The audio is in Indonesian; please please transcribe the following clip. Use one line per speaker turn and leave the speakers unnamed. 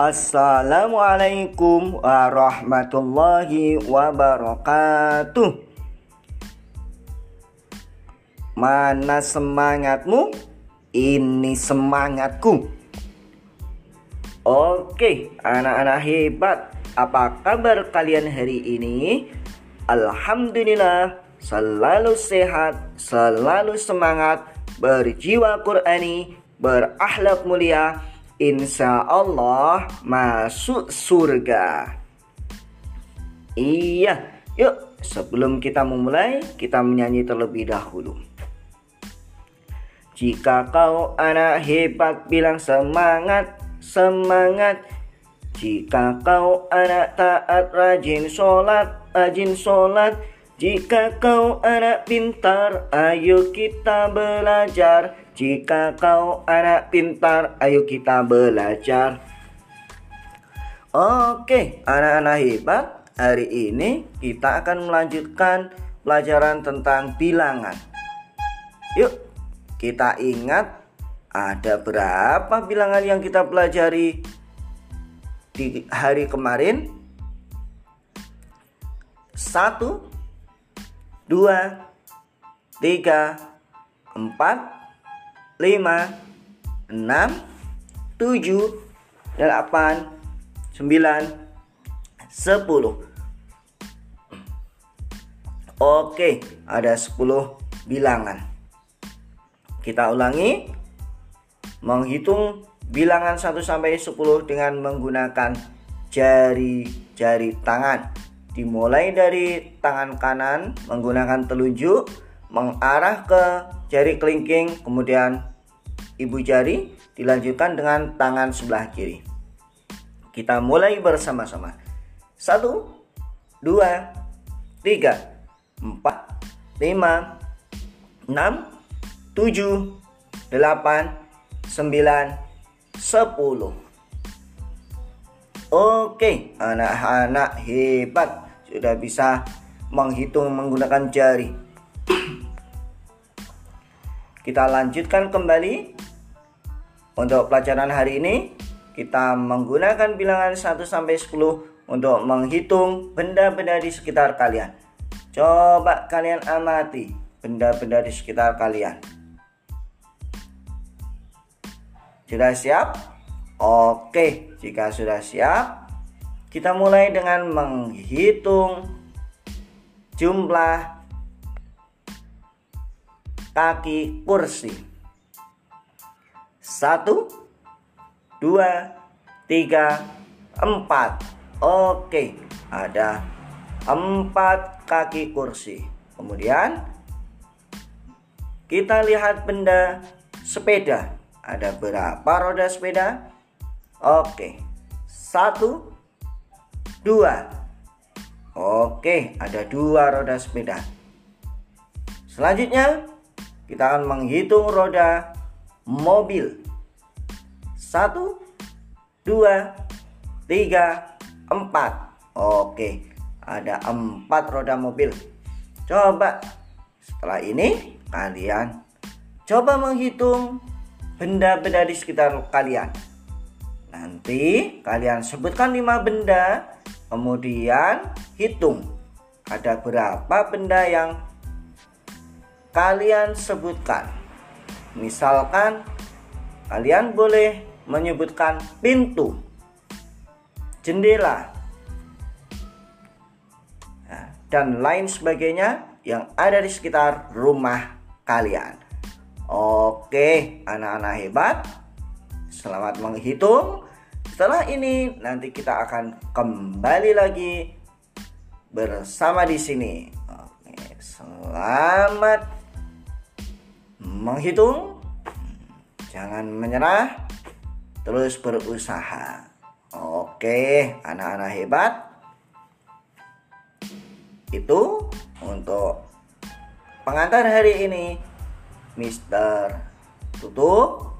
Assalamualaikum warahmatullahi wabarakatuh. Mana semangatmu? Ini semangatku. Oke, anak-anak hebat. Apa kabar kalian hari ini? Alhamdulillah, selalu sehat, selalu semangat, berjiwa Qurani, berakhlak mulia, insya Allah masuk surga. Iya, yuk sebelum kita memulai, kita menyanyi terlebih dahulu. Jika kau anak hebat bilang semangat, semangat Jika kau anak taat rajin sholat, rajin sholat Jika kau anak pintar, ayo kita belajar. Jika kau anak pintar, ayo kita belajar. Oke, anak-anak hebat Hari ini kita akan melanjutkan pelajaran tentang bilangan. Yuk, kita ingat ada berapa bilangan yang kita pelajari di hari kemarin? Satu, dua, tiga, empat, lima, enam, tujuh, delapan, sembilan, sepuluh. Oke, ada sepuluh bilangan. Kita ulangi menghitung bilangan 1 sampai 10 dengan menggunakan jari-jari tangan. Dimulai dari tangan kanan menggunakan telunjuk mengarah ke jari kelingking, kemudian ibu jari dilanjutkan dengan tangan sebelah kiri. Kita mulai bersama-sama. 1 2 3 4 5 6 7 8 9, 10 Oke, anak-anak hebat. Sudah bisa menghitung menggunakan jari. Kita lanjutkan kembali. Untuk pelajaran hari ini Kita menggunakan bilangan 1 sampai 10 Untuk menghitung benda-benda di sekitar kalian. Coba kalian amati benda-benda di sekitar kalian. Sudah siap? Oke, jika sudah siap, kita mulai dengan menghitung jumlah kaki kursi. Satu, dua, tiga, empat. Oke, ada empat kaki kursi. Kemudian kita lihat benda sepeda. Ada berapa roda sepeda? Oke. Satu, dua. Oke, ada dua roda sepeda. Selanjutnya, kita akan menghitung roda mobil. Satu, dua, tiga, empat. Oke, ada empat roda mobil. Coba setelah ini kalian coba menghitung benda-benda di sekitar kalian. Nanti kalian sebutkan lima benda, kemudian hitung ada berapa benda yang kalian sebutkan. Misalkan kalian boleh menyebutkan pintu, jendela, nah, dan lain sebagainya yang ada di sekitar rumah kalian. Oke, anak-anak hebat. Selamat menghitung. Setelah ini nanti kita akan kembali lagi bersama di sini. Oke, selamat menghitung. Jangan menyerah, terus berusaha. Oke, anak-anak hebat. Itu untuk pengantar hari ini. Mister tutup.